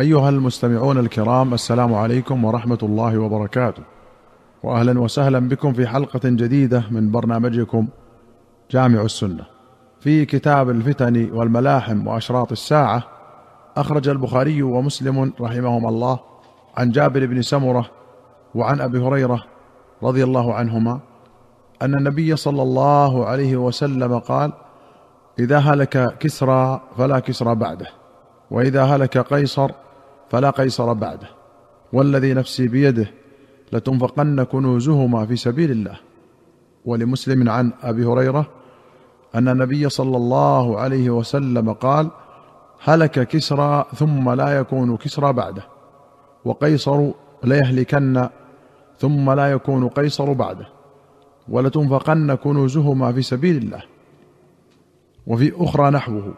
أيها المستمعون الكرام السلام عليكم ورحمة الله وبركاته. واهلا وسهلا بكم في حلقة جديدة من برنامجكم جامع السنة. في كتاب الفتن والملاحم وأشراط الساعة أخرج البخاري ومسلم رحمهما الله عن جابر بن سمرة وعن أبي هريرة رضي الله عنهما أن النبي صلى الله عليه وسلم قال إذا هلك كسرى فلا كسرى بعده وإذا هلك قيصر فلا قيصر بعده والذي نفسي بيده لتنفقن كنوزهما في سبيل الله. ولمسلم عن أبي هريرة أن النبي صلى الله عليه وسلم قال هلك كسرى ثم لا يكون كسرى بعده وقيصر ليهلكن ثم لا يكون قيصر بعده ولتنفقن كنوزهما في سبيل الله. وفي أخرى نحوه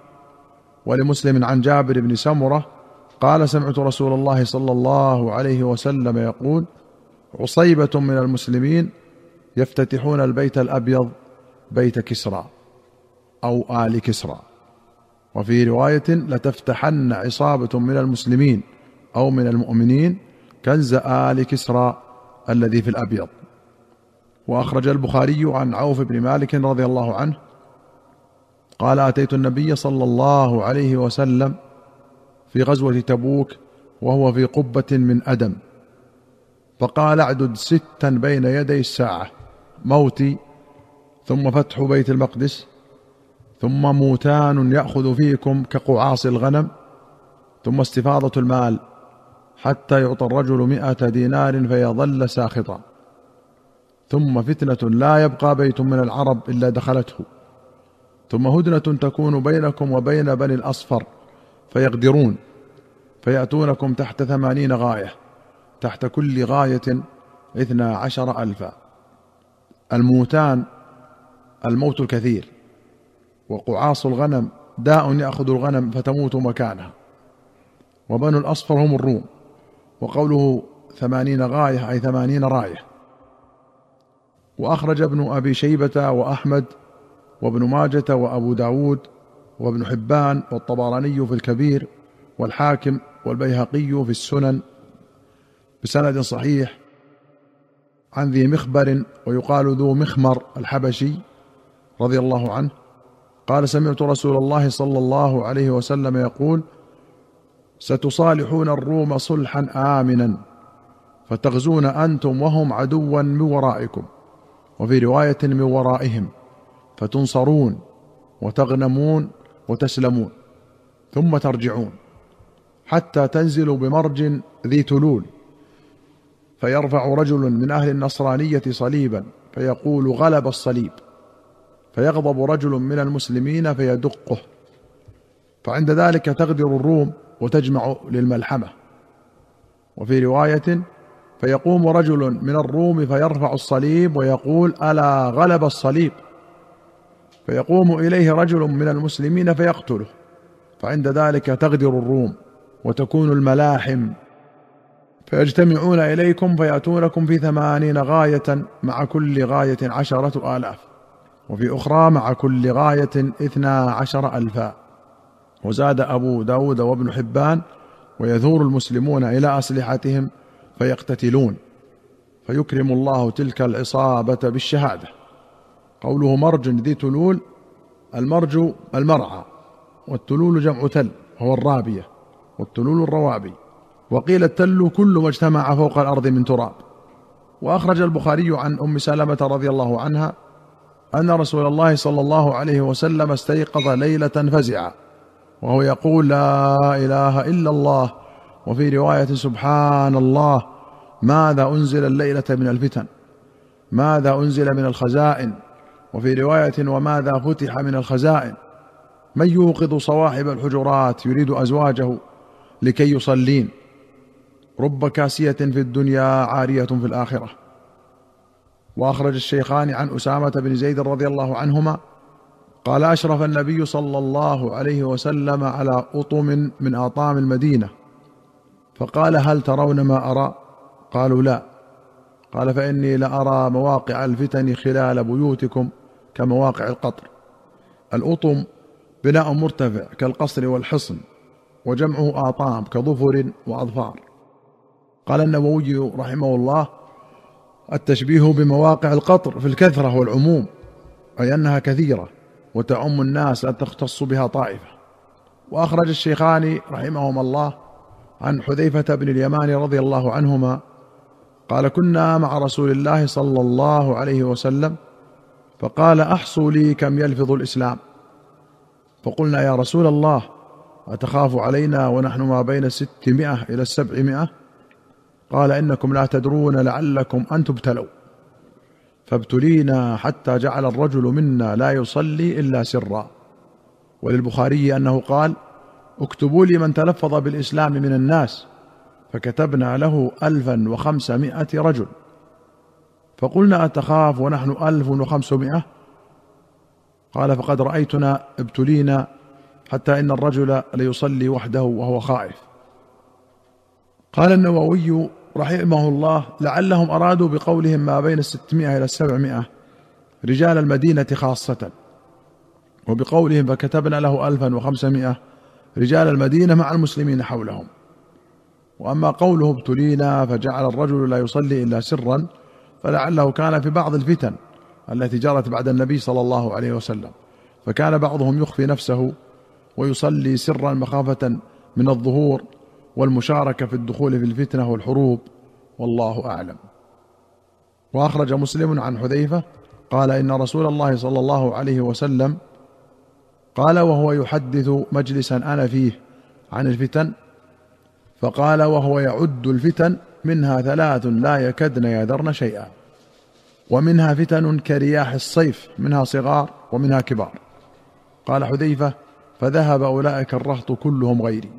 ولمسلم عن جابر بن سمرة قال سمعت رسول الله صلى الله عليه وسلم يقول عصيبة من المسلمين يفتتحون البيت الأبيض بيت كسرى أو آل كسرى. وفي رواية لتفتحن عصابة من المسلمين أو من المؤمنين كنز آل كسرى الذي في الأبيض. وأخرج البخاري عن عوف بن مالك رضي الله عنه قال آتيت النبي صلى الله عليه وسلم في غزوة تبوك وهو في قبة من أدم. فقال اعدد ستا بين يدي الساعة موتي ثم فتح بيت المقدس ثم موتان يأخذ فيكم كقعاص الغنم ثم استفاضة المال حتى يعطى الرجل مائه دينار فيظل ساخطا. ثم فتنة لا يبقى بيت من العرب إلا دخلته. ثم هدنة تكون بينكم وبين بني الأصفر فيغدرون فيأتونكم تحت ثمانين غاية تحت كل غاية اثنا عشر ألفا. الموتان الموت الكثير وقعاص الغنم داء يأخذ الغنم فتموت مكانها. وبنو الأصفر هم الروم وقوله ثمانين غاية أي ثمانين راية. وأخرج ابن أبي شيبة وأحمد وابن ماجة وأبو داود وابن حبان والطبراني في الكبير والحاكم والبيهقي في السنن بسند صحيح عن ذي مخبر ويقال ذو مخمر الحبشي رضي الله عنه قال سمعت رسول الله صلى الله عليه وسلم يقول ستصالحون الروم صلحا امنا فتغزون أنتم وهم عدوا من ورائكم وفي رواية من ورائهم فتنصرون وتغنمون وتسلمون ثم ترجعون حتى تنزلوا بمرج ذي تلول. فيرفع رجل من أهل النصرانية صليبا فيقول غلب الصليب. فيغضب رجل من المسلمين فيدقه. فعند ذلك تغدر الروم وتجمع للملحمة. وفي رواية فيقوم رجل من الروم فيرفع الصليب ويقول ألا غلب الصليب؟ فيقوم إليه رجل من المسلمين فيقتله فعند ذلك تغدر الروم وتكون الملاحم. فيجتمعون إليكم فياتونكم في ثمانين غاية مع كل غاية عشرة آلاف وفي أخرى مع كل غاية اثنا عشر ألفا. وزاد أبو داود وابن حبان ويثور المسلمون إلى أسلحتهم فيقتتلون فيكرم الله تلك العصابة بالشهادة. قوله مرج ذي تلول المرج المرعى والتلول جمع تل وهو الرابية والتلول الروابي. وقيل التل كل ما اجتمع فوق الأرض من تراب. وأخرج البخاري عن أم سلمة رضي الله عنها أن رسول الله صلى الله عليه وسلم استيقظ ليلة فزعا وهو يقول لا إله إلا الله وفي رواية سبحان الله ماذا أنزل الليلة من الفتن؟ ماذا أنزل من الخزائن؟ وفي رواية وماذا فتح من الخزائن؟ من يوقظ صواحب الحجرات يريد أزواجه لكي يصلين. رب كاسية في الدنيا عارية في الآخرة. وأخرج الشيخان عن أسامة بن زيد رضي الله عنهما قال أشرف النبي صلى الله عليه وسلم على أطم من آطام المدينة. فقال هل ترون ما أرى؟ قالوا لا. قال فإني لأرى مواقع الفتن خلال بيوتكم. كمواقع القطر. الأطم بناء مرتفع كالقصر والحصن وجمعه آطام كظفر وأظفار. قال النووي رحمه الله التشبيه بمواقع القطر في الكثرة والعموم أي أنها كثيرة وتعم الناس لا تختص بها طائفة. وأخرج الشيخان رحمهما الله عن حذيفة بن اليمان رضي الله عنهما قال كنا مع رسول الله صلى الله عليه وسلم فقال أحصوا لي كم يلفظ الإسلام. فقلنا يا رسول الله أتخاف علينا ونحن ما بين الستمائة إلى السبعمائة قال إنكم لا تدرون لعلكم أن تبتلوا. فابتلينا حتى جعل الرجل منا لا يصلي إلا سرا. وللبخاري أنه قال اكتبوا لي من تلفظ بالإسلام من الناس. فكتبنا له ألفا وخمسمائة رجل. فقلنا أتخاف ونحن ألف وخمسمائة؟ قال فقد رأيتنا ابتلينا حتى إن الرجل ليصلي وحده وهو خائف. قال النووي رحمه الله لعلهم أرادوا بقولهم ما بين الستمائة إلى السبعمائة رجال المدينة خاصة. وبقولهم فكتبنا له ألفا وخمسمائة رجال المدينة مع المسلمين حولهم. وأما قوله ابتلينا فجعل الرجل لا يصلي إلا سرا فلعله كان في بعض الفتن التي جرت بعد النبي صلى الله عليه وسلم. فكان بعضهم يخفي نفسه ويصلي سرا مخافة من الظهور والمشاركة في الدخول في الفتنة والحروب والله أعلم. وأخرج مسلم عن حذيفة قال إن رسول الله صلى الله عليه وسلم قال وهو يحدث مجلسا أنا فيه عن الفتن فقال وهو يعد الفتن منها ثلاث لا يكدن يذرن شيئا ومنها فتن كرياح الصيف منها صغار ومنها كبار. قال حذيفة فذهب أولئك الرهط كلهم غيري.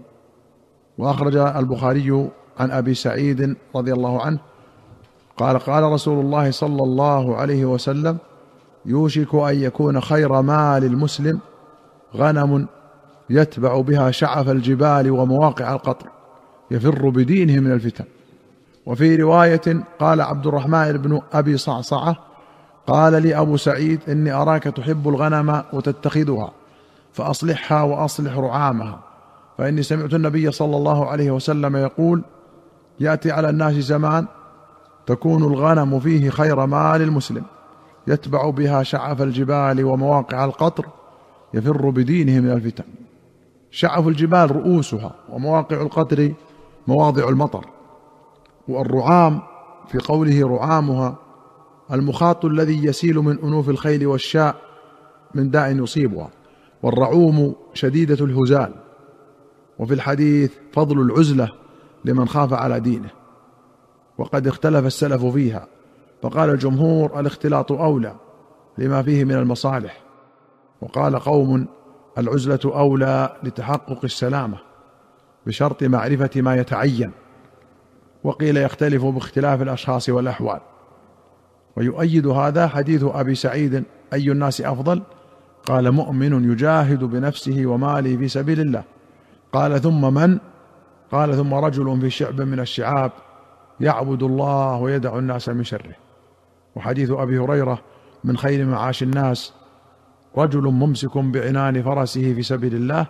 وأخرج البخاري عن أبي سعيد رضي الله عنه قال قال رسول الله صلى الله عليه وسلم يوشك أن يكون خير مال المسلم غنم يتبع بها شعف الجبال ومواقع القطر يفر بدينه من الفتن. وفي رواية قال عبد الرحمن بن أبي صعصعة قال لي أبو سعيد إني أراك تحب الغنم وتتخذها فأصلحها وأصلح رعامها. فإني سمعت النبي صلى الله عليه وسلم يقول يأتي على الناس زمان تكون الغنم فيه خير مال المسلم يتبع بها شعف الجبال ومواقع القطر يفر بدينه من الفتن. شعف الجبال رؤوسها ومواقع القطر مواضع المطر. والرعام في قوله رعامها المخاط الذي يسيل من أنوف الخيل والشاء من داء يصيبها والرعوم شديدة الهزال وفي الحديث فضل العزلة لمن خاف على دينه وقد اختلف السلف فيها فقال الجمهور الاختلاط أولى لما فيه من المصالح وقال قوم العزلة أولى لتحقق السلامة بشرط معرفة ما يتعين. وقيل يختلف باختلاف الأشخاص والأحوال. ويؤيد هذا حديث أبي سعيد أي الناس أفضل؟ قال مؤمن يجاهد بنفسه وماله في سبيل الله. قال ثم من؟ قال ثم رجل في شعب من الشعاب يعبد الله ويدع الناس من شره. وحديث أبي هريرة من خير معاش الناس رجل ممسك بعنان فرسه في سبيل الله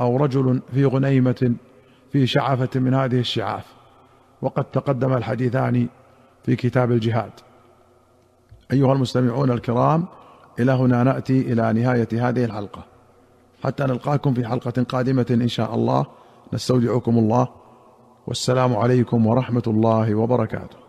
أو رجل في غنيمة في شعفة من هذه الشعاف. وقد تقدم الحديثان في كتاب الجهاد. أيها المستمعون الكرام إلى هنا نأتي إلى نهاية هذه الحلقة. حتى نلقاكم في حلقة قادمة إن شاء الله. نستودعكم الله. والسلام عليكم ورحمة الله وبركاته.